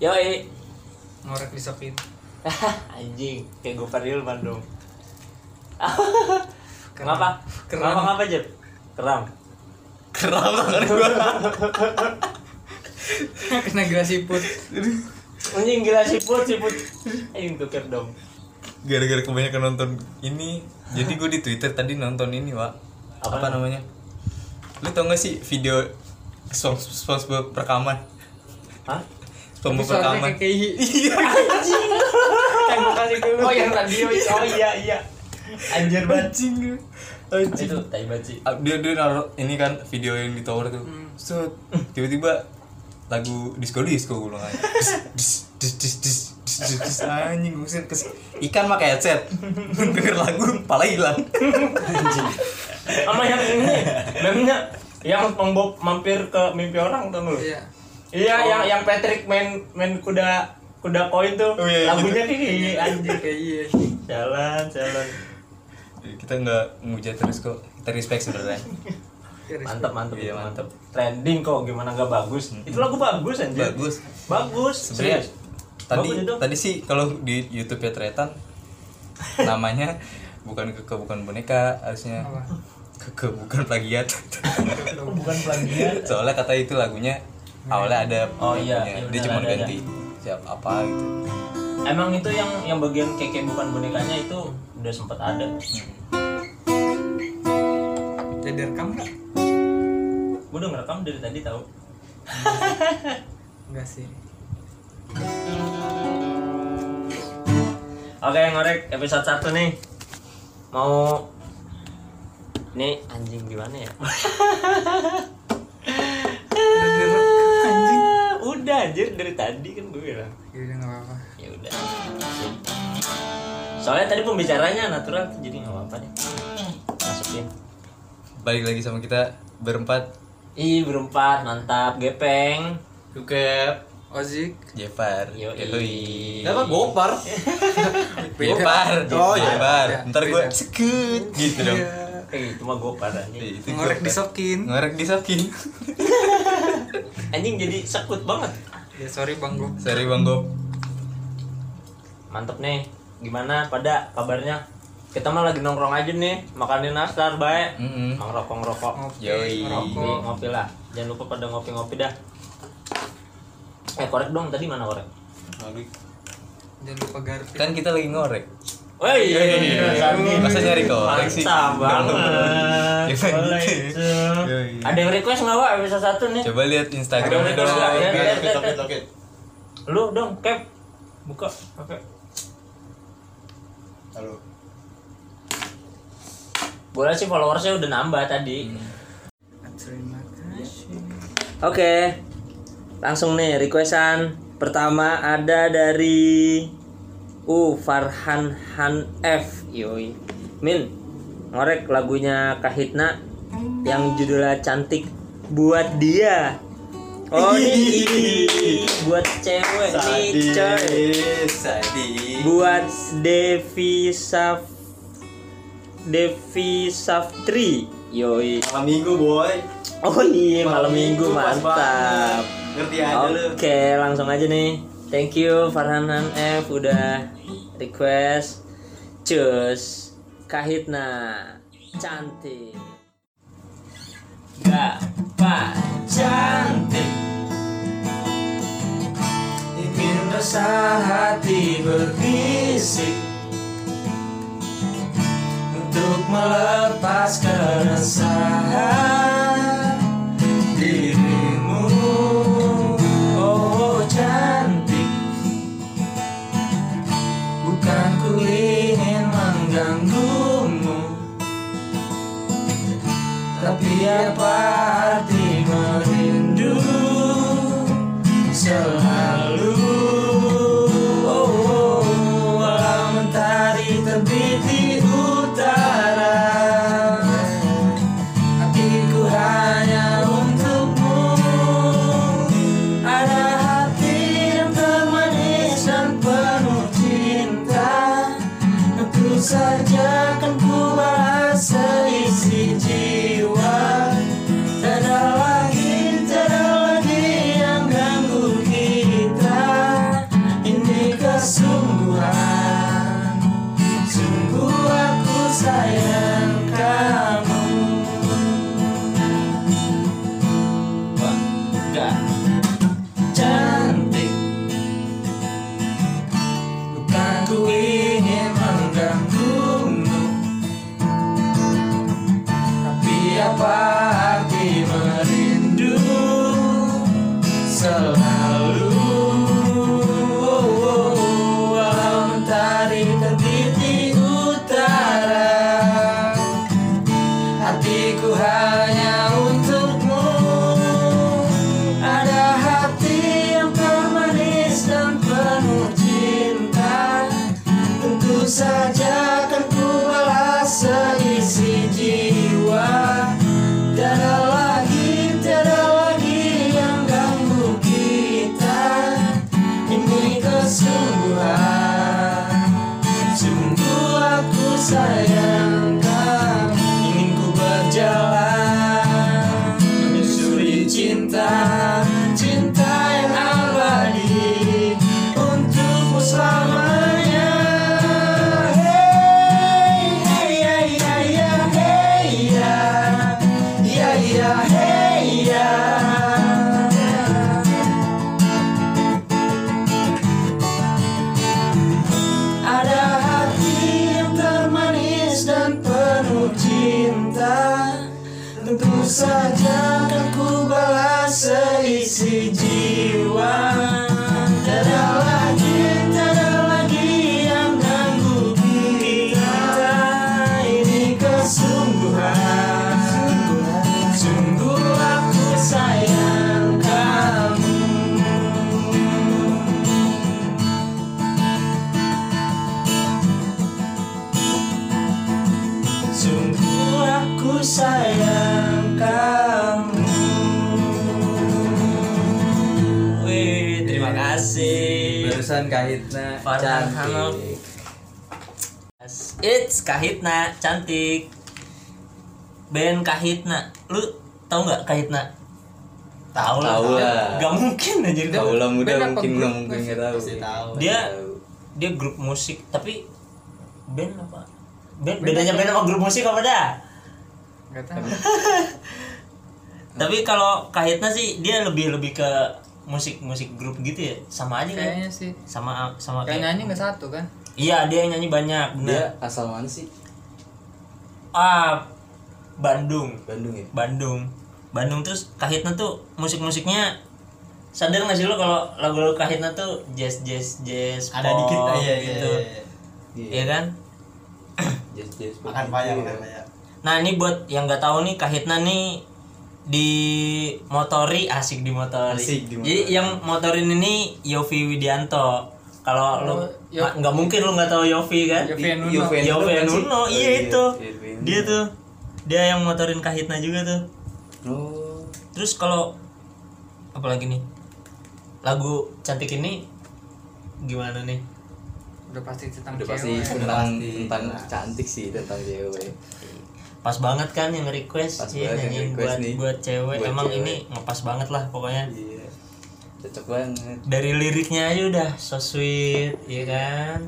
Yoi. ngorek disepit Anjing, kayak gue Hilman dong. Keram. Kenapa? Keram. Kenapa ngapa Jeb? Keram. Keram tangan gua. kena gelas siput Anjing gila siput siput. Anjing tuker dong. Gara-gara kebanyakan nonton ini, jadi gue di Twitter tadi nonton ini, Wak. Apa Apa, namanya? Lu tau gak sih video Spong- SpongeBob rekaman? Hah? Suaranya rekaman. Iya. gue kasih ke Oh yang radio oh iya iya. Anjir banget. Anjing. Anjing. Itu tai sih. Ah, dia dia naruh ini kan video yang di tower tuh set tiba-tiba lagu disco disco gue bilang dis dis dis dis dis dis anjing gue kes ikan pakai headset denger lagu pala hilang Sama yang ini, memangnya yang pembob mampir ke mimpi orang tuh lu. iya Iya, yang yang Patrick main main kuda kuda koin tuh. Oh, iya, iya, Lagunya kayak anjir. kayak iya Jalan, jalan. kita nggak ngujat terus kok kita respect sebenarnya Mantap, mantap, Iya, mantap. Trending kok gimana gak bagus. Itu lagu bagus anjir. bagus Bagus. sebenarnya serius. tadi Bagus itu. tadi sih kalau di YouTube ya Tretan namanya bukan keke bukan boneka harusnya keke bukan plagiat bukan plagiat. soalnya kata itu lagunya awalnya ada Oh, iya, iya, dia benar, cuma ada, ganti siap apa gitu. Emang itu yang yang bagian keke bukan bonekanya itu udah sempet ada. jadi rekam nggak? Gue udah ngerekam dari tadi tahu. enggak sih. Oke, ngorek. Episode 1 nih. Mau Nih anjing gimana ya? udah direkam anjing Udah anjir. Dari tadi kan gue bilang. ya udah nggak apa-apa. Ya udah. Soalnya tadi pembicaranya natural tuh jadi nggak apa-apa deh. Masukin. balik lagi sama kita berempat. Ih berempat. Mantap. Gepeng. Juga Ozik. Jepar Yoi. Kenapa? Gopar? Jepar Oh, iya. Jepar Iya, ntar gue sekut gitu dong. Eh itu mah gue parahnya. Iya, itu ngorek disokin. Ngorek disokin Anjing jadi sekut banget. ya sorry bang gue sorry bang Gop Mantep nih. Gimana pada kabarnya? Kita mah lagi nongkrong aja nih, makanin nastar baik. Mang rokok ngerokok. ngopi Yoi. Ngopi, ngerokok ngopi lah. Jangan lupa pada ngopi-ngopi dah. Eh korek dong tadi mana korek? jangan lupa garpi kan kita lagi ngorek Woi, Masa nyari korek sih? Mantap banget. Ya, Boleh gitu. itu. Yoi. Ada yang request nggak Wak episode satu nih? coba lihat Instagramnya Ada dong. Lu dong, Cap. Buka. Oke. Halo. Boleh sih followersnya udah nambah tadi. terima kasih Oke. Langsung nih requestan pertama ada dari U Farhan Han F. Yoi. Min, ngorek lagunya Kahitna yang judulnya cantik buat dia. Oh ini buat cewek nih coy. sadis Buat Devi Saf Devi Saftri. Yoi. Malam minggu boy. Oh iya malam minggu pas mantap. Ngerti aja. Oke, langsung aja nih. Thank you Farhanan F udah request. Cus Kahitna cantik. Gak pak cantik. Ingin rasa hati berbisik untuk melepas keresahan mengganggumu. Tapi apa kesungguhan Sungguh aku sayang. Kahitna Farhan cantik. It's Kahitna cantik. Band Kahitna. Lu tau nggak Kahitna? Tahu lah. Tahu lah. Gak mungkin aja Kau lah muda apa mungkin nggak mungkin nggak tahu. Tahu. Dia dia grup musik tapi band apa? Band, bedanya band sama grup musik apa dah? Gak tahu Tapi kalau Kahitna sih dia lebih lebih ke musik musik grup gitu ya sama aja kan Kayaknya sih sama sama Kayak kayak nyanyi gak satu kan iya dia yang nyanyi banyak Dia bener asal mana sih? ah Bandung Bandung ya. Bandung Bandung terus Kahitna tuh musik-musiknya sadar nggak sih lo kalau lagu-lagu Kahitna tuh jazz jazz jazz Ada pop dikit iya iya. gitu iya. Iya kan Jazz jazz. Makan payah, makan payah. nah ini buat yang nggak tahu nih Kahitna nih di motori asik di motori Asik di jadi motori. yang motorin ini Yofi Widianto kalau lo Oh, ma- nggak mungkin lo nggak tahu Yofi kan Yofi Nuno. Yofi Yofi kan? Nuno Oh, iya itu dia tuh dia yang motorin Kahitna juga tuh Oh. Terus kalau apalagi nih lagu cantik ini gimana nih? Udah pasti tentang Udah cewek pasti tentang pasti. tentang cantik sih tentang cewek. Pas banget kan yang request, Pas iya banget yang request buat nih. buat cewek. Buat Emang cewek. ini ngepas banget lah pokoknya. Iya. Cocok banget. Dari liriknya aja udah so sweet, ya kan?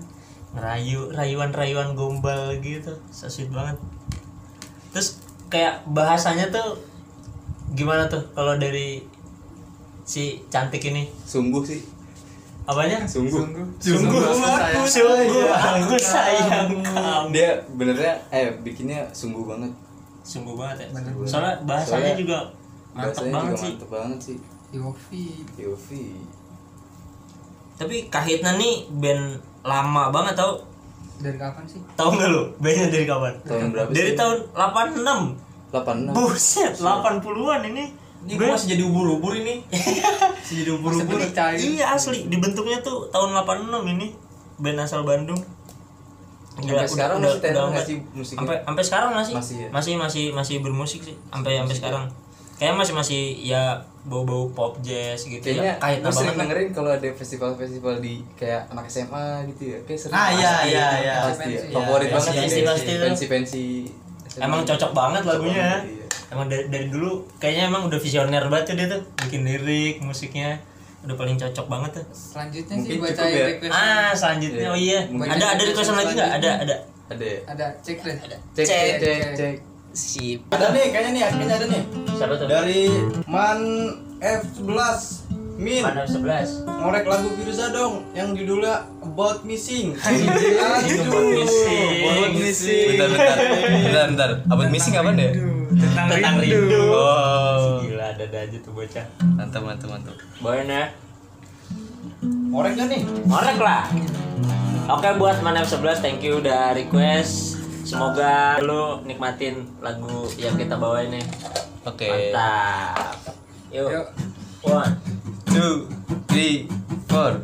Ngerayu, rayuan-rayuan gombal gitu, so sweet banget. Terus kayak bahasanya tuh gimana tuh kalau dari si cantik ini? Sungguh sih. Apanya? Sungguh. Sungguh aku sayang. sungguh aku sayang kamu. Dia benernya eh bikinnya sungguh banget. Sungguh banget ya. Bener. Soalnya bahasanya Soalnya juga mantep Bahasanya banget juga sih. mantep banget sih. Yofi Yofi. Tapi Kahitna nih band lama banget tau. Dari kapan sih? Tahu nggak lu? Bandnya dari kapan? Tahun berapa Dari sih? tahun 86. 86. Buset, 80-an ini. Ini gue masih jadi ubur-ubur ini. masih jadi ubur-ubur. Iya asli, dibentuknya tuh tahun 86 ini. Band asal Bandung. Sampai sekarang masih tenar nggak sih musiknya? Sampai sampai sekarang masih Masih ya? masih masih masih bermusik sih sampai sampai sekarang. Kayaknya masih masih ya bau-bau pop jazz gitu Kayaknya ya. Kahitna gue sering dengerin kalau ada festival-festival di kayak anak SMA gitu ya. Kayak sering. Ah, iya, iya, iya. Pasti. Iya, Favorit iya, banget iya, sih. Pensi-pensi. SMA. Emang cocok banget lagunya. Emang dari, dari dulu kayaknya emang udah visioner banget tuh dia tuh bikin lirik, musiknya udah paling cocok banget tuh. Selanjutnya Mungkin sih bacain ya? request Ah, selanjutnya oh iya. Mungkin Ada ada requestan lagi nggak? Ada ada. Ada ya? Ada cek deh Ada. Cek, Cek. cek, cek, cek. Sip. Ada nih, kayaknya nih, kayaknya ada nih. Siapa tuh? Dari Man F11 Min Mana 11? ngorek lagu Firza dong yang judulnya About Missing. About Missing. About Missing. Bentar, bentar. Bentar, bentar. Abad missing apa deh? Tentang, Tentang rindu. Oh. Gila ada aja tuh bocah. Mantap, mantap, mantap. Bawain ya. Ngorek gak nih? Ngorek lah. Oke buat Manef 11 thank you udah request. Semoga lu nikmatin lagu yang kita bawain nih. Oke. Mantap. Yuk. Yuk. One. Two, three, four.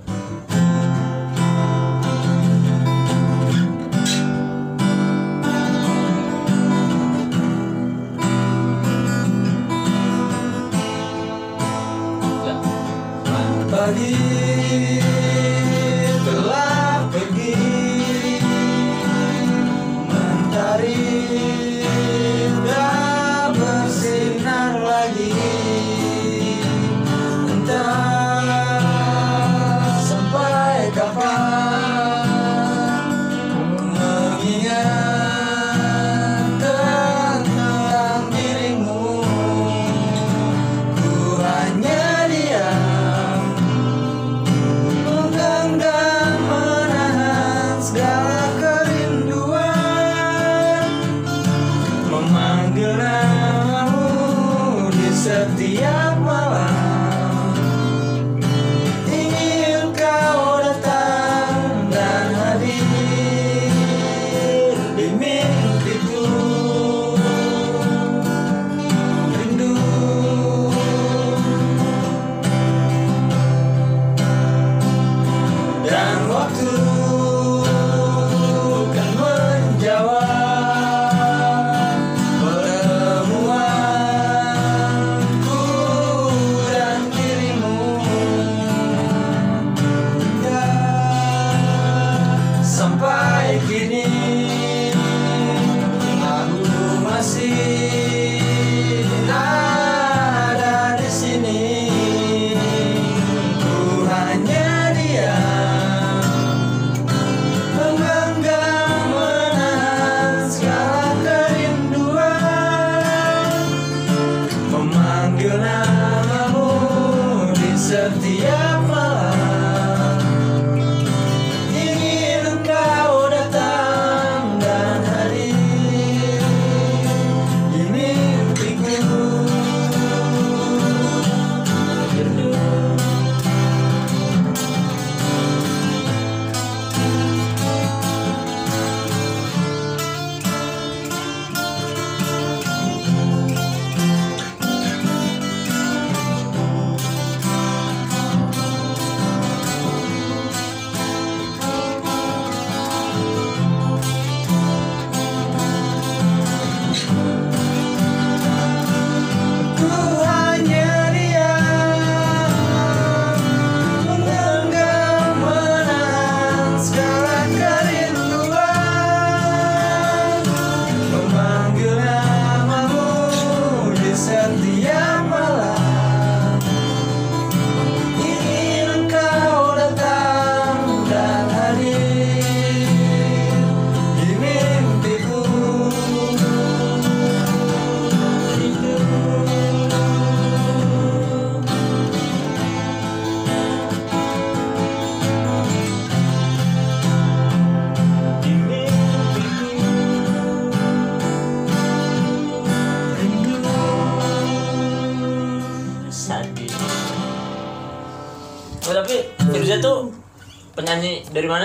Ya. Pagi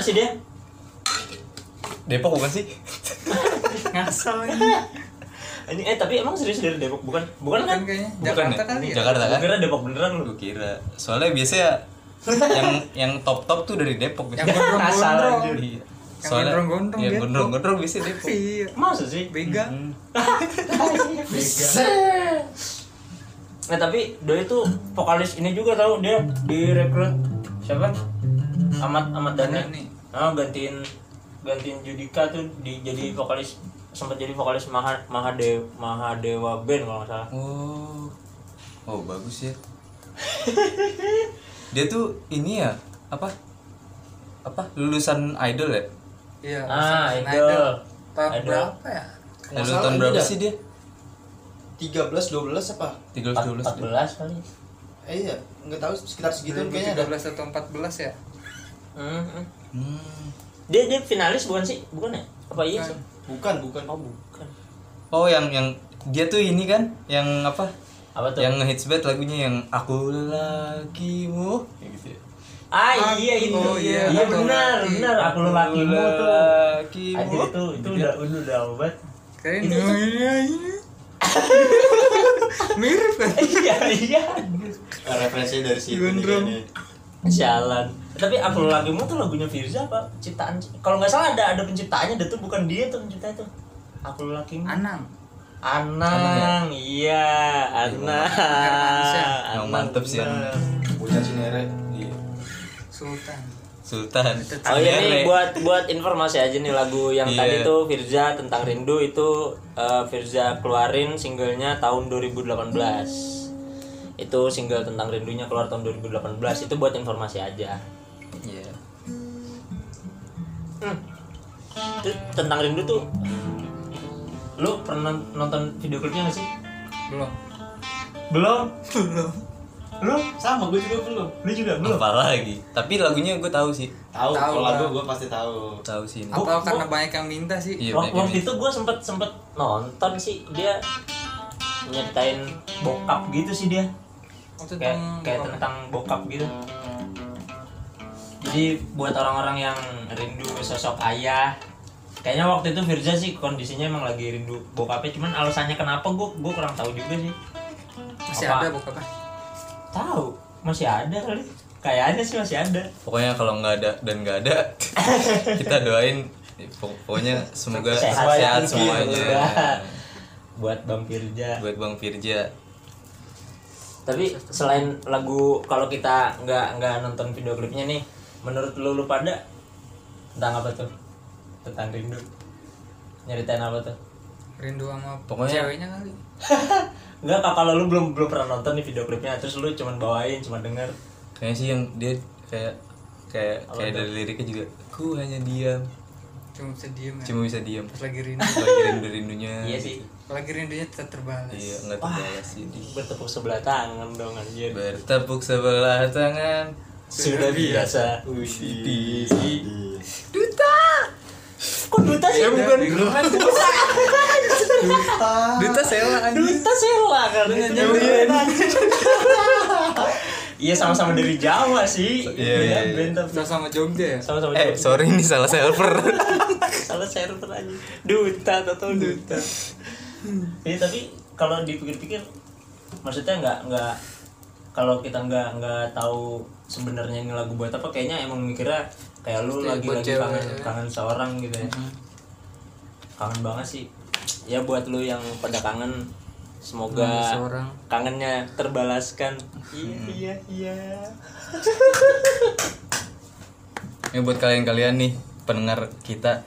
sih dia Depok bukan sih? Ngasal ini. ini eh tapi emang serius dari Depok bukan bukan kan Kan kayaknya Bukan Jakarta ya? kali ya. Jakarta kan? kira Depok beneran lu Gue kira. Soalnya biasanya yang yang top top tuh dari Depok Yang gondrong-gondrong. anjir. Iya. Yang Soalnya gondrong-gondrong yang Depok. gondrong-gondrong biasanya Depok. Iya. masa sih Bega. Hmm. Nah tapi Doi itu vokalis ini juga tahu dia direkrut siapa? Ahmad Ahmad Dhani. Dhani. Ah gantiin gantiin Judika tuh di jadi vokalis sempat jadi vokalis Maha Mahadewa Mahadewa Band kalau nggak salah. Oh. Oh, bagus ya. Dia tuh ini ya, apa? Apa? Lulusan idol ya? Iya. Ah, Lulusan Idol. Tahun Idol. berapa ya? Lulusan salah, tahun berapa sih dia? 13 12 apa? 13 12. 14 kali. Eh iya, enggak tahu sekitar segitu kayaknya ada. 2013 atau 14 ya? Hmm, hmm. Hmm. Dia dia finalis bukan sih? Bukan ya? Apa iya sih? Bukan, bukan. Oh bukan. Oh, yang yang dia tuh ini kan, yang apa? Apa tuh? Yang ngehits banget lagunya yang aku lakimu kayak gitu ya. Ah iya itu. oh, iya. iya Aku benar, laki. benar aku lelakimu tuh. Lakimu. Anjir itu itu udah udah udah obat. Itu tuh- iya, iya. Mirip kan? Iya iya. Referensinya dari situ nih. Sialan. Tapi aku lagimu tuh lagunya Firza apa? Ciptaan kalau nggak salah ada ada penciptaannya, dia tuh bukan dia tuh pencipta itu. Aku lakimu. Anang. Anang, iya, Anang. Hermansyah. Yang Anang, mantep sih, bener. Punya Cinere. Iya. Sultan. Sultan. Oh iya nih buat buat informasi aja nih lagu yang Iya. tadi tuh Firza tentang rindu itu eh, Firza keluarin singlenya tahun 2018. Itu single tentang rindunya keluar tahun 2018. Itu buat informasi aja. Iya. Hmm. Itu tentang rindu tuh lu pernah nonton video klipnya gak sih? Belum. Belum. Belum. Lu? Sama gue juga belum. Lu juga belum? Apa lagi? Tapi lagunya gue tahu sih. Tahu, kalau lagu tahu. gue pasti tahu. Tahu sih ini. Gua- Atau gua- karena banyak yang minta sih? Iya, waktu yang itu gue sempet sempet nonton sih dia nyeritain bokap gitu sih dia Oh, kayak tentang kayak bokap. tentang bokap gitu jadi buat orang-orang yang rindu sosok ayah kayaknya waktu itu Firza sih kondisinya emang lagi rindu bokapnya cuman alasannya kenapa gue gue kurang tahu juga sih Masih Apa? ada bokapnya? tahu masih ada kali kayaknya sih masih ada Pokoknya kalau nggak ada dan nggak ada, kita doain. Pok- Pokoknya semoga Sehat, sehat, sehat, semuanya. semoga. buat Bang Firza Buat Bang Firja. Tapi selain lagu kalau kita nggak nggak nonton video klipnya nih, menurut lu lu pada tentang apa tuh? Tentang rindu. Nyeritain apa tuh? Rindu sama Pokoknya- ceweknya kali. Enggak kak kalau lu belum belum pernah nonton nih video klipnya terus lu cuman bawain cuma denger. Kayaknya sih yang dia kayak kayak Apa kayak tuh? dari liriknya juga. Ku hanya diam, Cuma bisa diem ya. cuma bisa diam. Pas lagi rindu. Lagi rindu rindunya. Iya sih. lagi rindunya tetap terbalas. Iya nggak terbalas sih. Bertepuk sebelah tangan dong anjir. Bertepuk sebelah tangan. Sudah biasa. Widih. Kok duta sih? bukan Duta. Duta sewa. Duta sela kan itu nyanyiin. Iya sama-sama dari Jawa sih. Iya, iya, iya. band tapi- Sama-sama Jogja ya? Sama-sama Eh Jawa. sorry ini salah server. salah server aja duta atau duta Iya tapi kalau dipikir-pikir maksudnya nggak nggak kalau kita nggak nggak tahu sebenarnya ini lagu buat apa kayaknya emang mikirnya kayak lu lagi lagi kangen ya. kangen seorang gitu ya kangen banget sih ya buat lu yang pada kangen semoga Kangen seorang. kangennya terbalaskan iya iya iya Ini buat kalian-kalian nih pendengar kita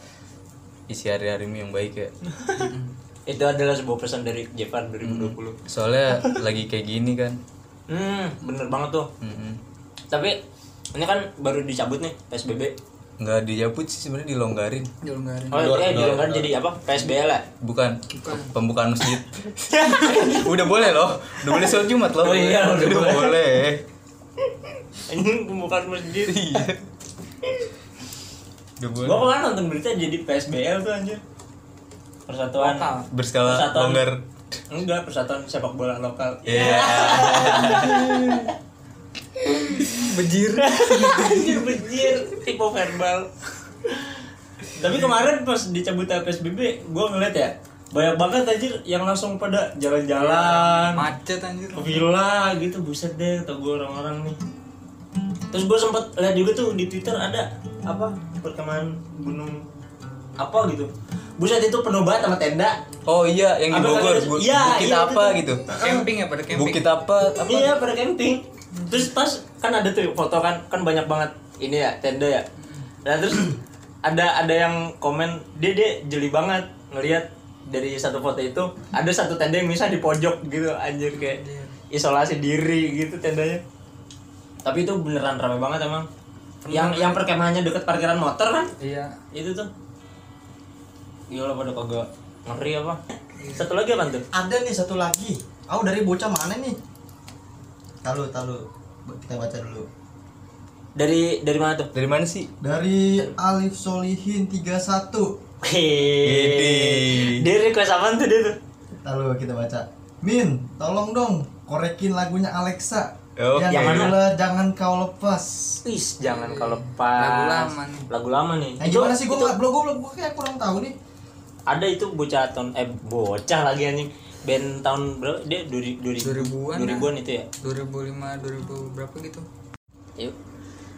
isi hari-harimu yang baik ya. itu adalah sebuah pesan dari Jepar 2020 Soalnya lagi kayak gini kan. Hmm bener banget tuh Mm-mm. Tapi ini kan baru dicabut nih PSBB. Nggak dijabut sih sebenarnya dilonggarin. Dilonggarin. Oh, eh dilonggarin jadi apa? PSBL ya? Bukan, pembukaan masjid. udah boleh loh, udah boleh sholat Jumat loh. Oh iya, udah boleh. boleh. Ini pembukaan masjid. Iya. Udah boleh. Gua kemarin nonton berita jadi PSBL tuh anjir. Persatuan Lokal. Berskala Persatuan longgar. Enggak, persatuan sepak bola lokal. Iya. Bejir. anjir bejir tipe verbal tapi kemarin pas dicabut PSBB gue ngeliat ya banyak banget anjir yang langsung pada jalan-jalan Macet anjir. ke villa gitu buset deh kata gue orang-orang nih terus gue sempet lihat juga tuh di twitter ada apa perkemahan gunung apa gitu buset itu penuh banget sama tenda Oh iya, yang di Apa Bogor. Bu- Iya, Bukit iya, apa itu. gitu. Camping ya pada camping. Bukit apa? apa? iya pada camping terus pas kan ada tuh foto kan kan banyak banget ini ya tenda ya nah terus ada ada yang komen dia dia jeli banget ngelihat dari satu foto itu ada satu tenda yang misal di pojok gitu anjir kayak isolasi diri gitu tendanya tapi itu beneran rame banget emang yang yang perkemahannya deket parkiran motor kan Iya. itu tuh gila pada kagak ngeri apa satu lagi apa tuh Ada nih satu lagi. Aku dari bocah mana nih? Tahu tahu kita baca dulu. dari dari mana tuh Dari mana sih? Dari Alif Solihin 31. Hehehe. Dia request apaan tuh dia tuh? Tahu kita baca. Min, tolong dong korekin lagunya Alexa. Oke. Yang Yang mana? judulnya Jangan Kau Lepas. Wis, jangan kalau lepas. Lagu lama nih. Lagu lama nih. Nah, Itu- gimana sih gua belum gua belum gua kayak kurang tahu nih. Ada itu bocah tahun eh bocah lagi anjing. Band tahun berapa? Dia 2000 2000-an 2000-an itu ya. 2005 2000 berapa gitu. Yuk.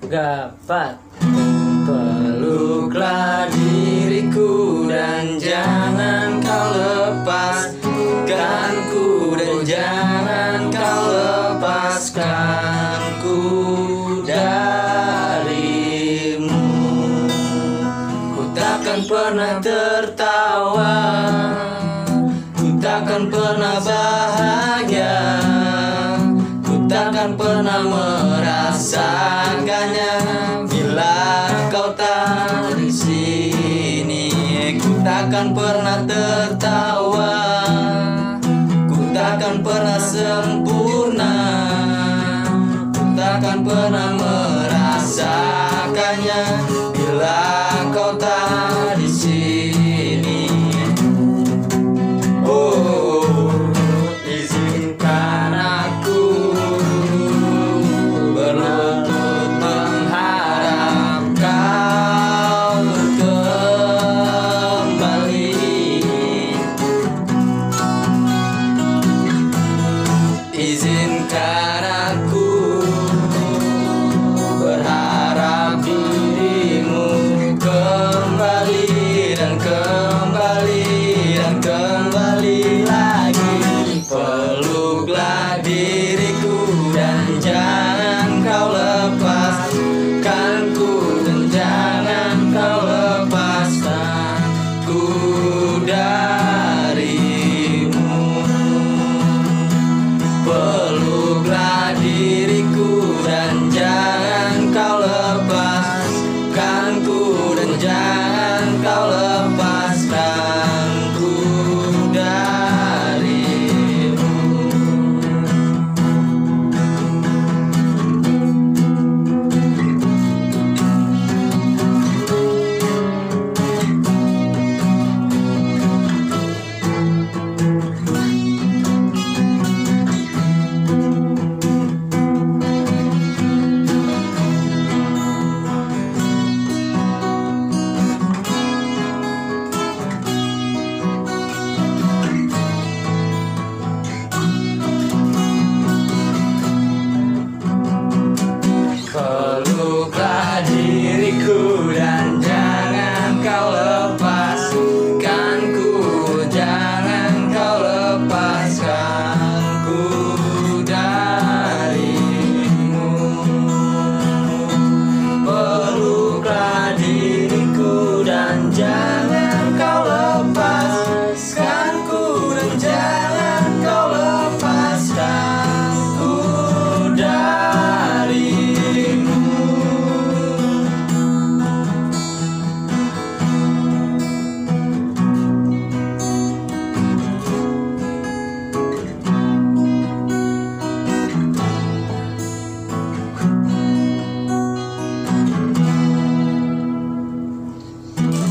Gapat peluklah diriku dan jangan kau lepaskan ku dan jangan kau lepaskan takkan pernah tertawa. Ku takkan pernah sempurna. Ku takkan pernah merasakannya. Bila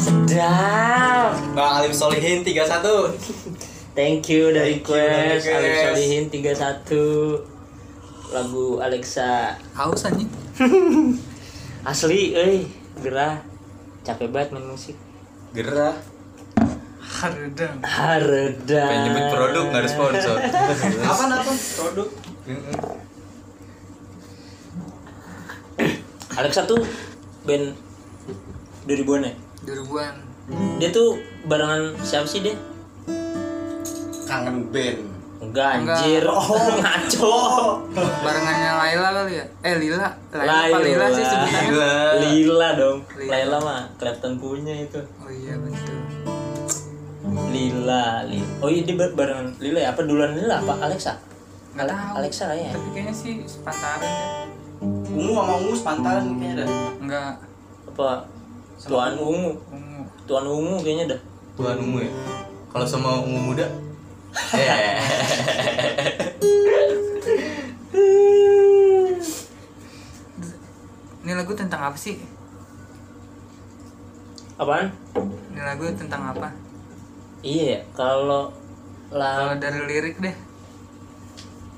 Sedap. Bang Alim Solihin 31. Thank you dari Thank you, Quest. Solihin 31 lagu Alexa haus anjing asli eh gerah capek banget main musik Gerah. haredang hareda Pengen nyebut produk nggak ada sponsor. Apa apa? Produk. Alexa tuh band 2000-an ya 2000-an dia tuh barengan siapa sih dia Kangen band. enggak anjir ngaco barengannya Laila kali ya eh Lila Laila Laila Lila sih sebenarnya. Lila dong Lila. Laila mah Clapton punya itu oh iya betul Lila, Lila. Oh iya dia bar- barengan Lila ya? Apa duluan Lila apa Alexa? Nggak Ale- tahu. Alexa lah ya. tapi kayaknya sih sepantaran deh Ungu sama ungu sepantaran kayaknya dah. enggak Apa Tuan Ungu? ungu Tuan Ungu kayaknya dah. Tuan ungu ya. Kalau sama ungu muda. Ini lagu tentang apa sih Apaan? ini lagu tentang apa Iya, ya, kalau kalau dari lirik deh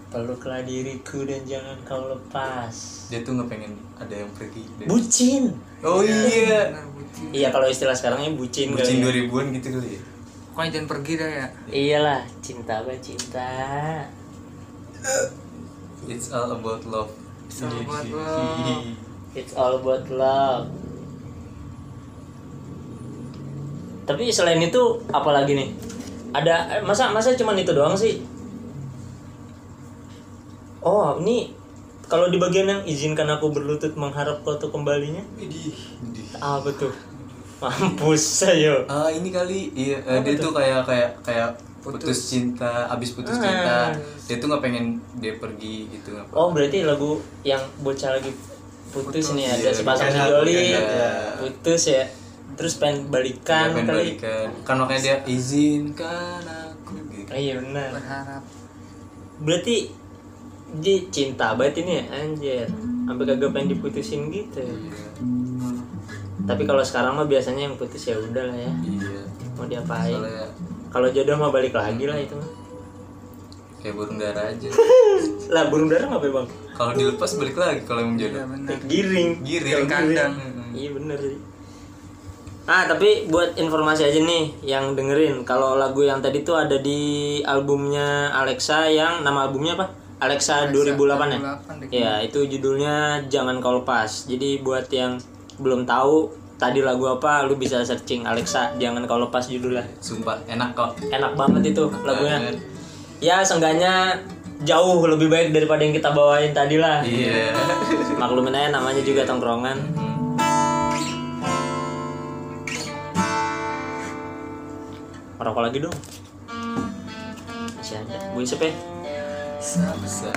peluklah diriku dan jangan kau lepas. Dia tuh nggak pengen ada yang pergi. dari- Bucin. Oh iya. bucin Iya kalau istilah sekarangnya bucin, Bucin kali. ya. 2000-an gitu kali ya. pokoknya jangan pergi dah ya Iyalah, cinta apa cinta. It's all about love. It's all about Iya. love. It's all about love. Tapi selain itu apalagi nih? Ada eh, masa masa cuman itu doang sih? Oh, ini kalau di bagian yang izinkan aku berlutut mengharap kau tuh kembalinya Widih. apa tuh? Mampus saya. Ah ini kali iya eh, dia tuh kayak kayak kayak putus, cinta abis putus Ah. cinta dia tuh nggak pengen dia pergi gitu nggak Oh, berarti lagu yang bocah lagi putus, nih ada Iya, sepasang iya, sejoli iya. putus ya. Terus pengen balikan Dia pengen kali. balikan kan makanya dia izinkan aku gitu Iya benar. berharap Berarti dia cinta banget ini ya anjir. Sampai kagak pengen diputusin gitu. iya Tapi kalau sekarang mah biasanya yang putus ya udah lah ya. iya Mau diapain? soalnya Kalau jodoh mah balik lagi lah itu mah. kayak burung dara aja Lah burung dara ngapain bang? kalau dilepas balik lagi kalau emang iya jodoh bener Giring. giring kandang Iya bener sih. Ah tapi buat informasi aja nih yang dengerin kalau lagu yang tadi tuh ada di albumnya Alexa yang nama albumnya apa? Alexa, 2008 ya? 2008 deh. Ya itu judulnya Jangan Kau Lepas. Jadi buat yang belum tahu tadi lagu apa, lu bisa searching Alexa Jangan Kau Lepas judulnya. sumpah enak kok Enak banget itu lagunya. Ya seenggaknya jauh lebih baik daripada yang kita bawain tadi lah. iya Maklumin aja namanya juga tongkrongan. Merokok lagi dong. Masih ada. Gue isep ya. Bisa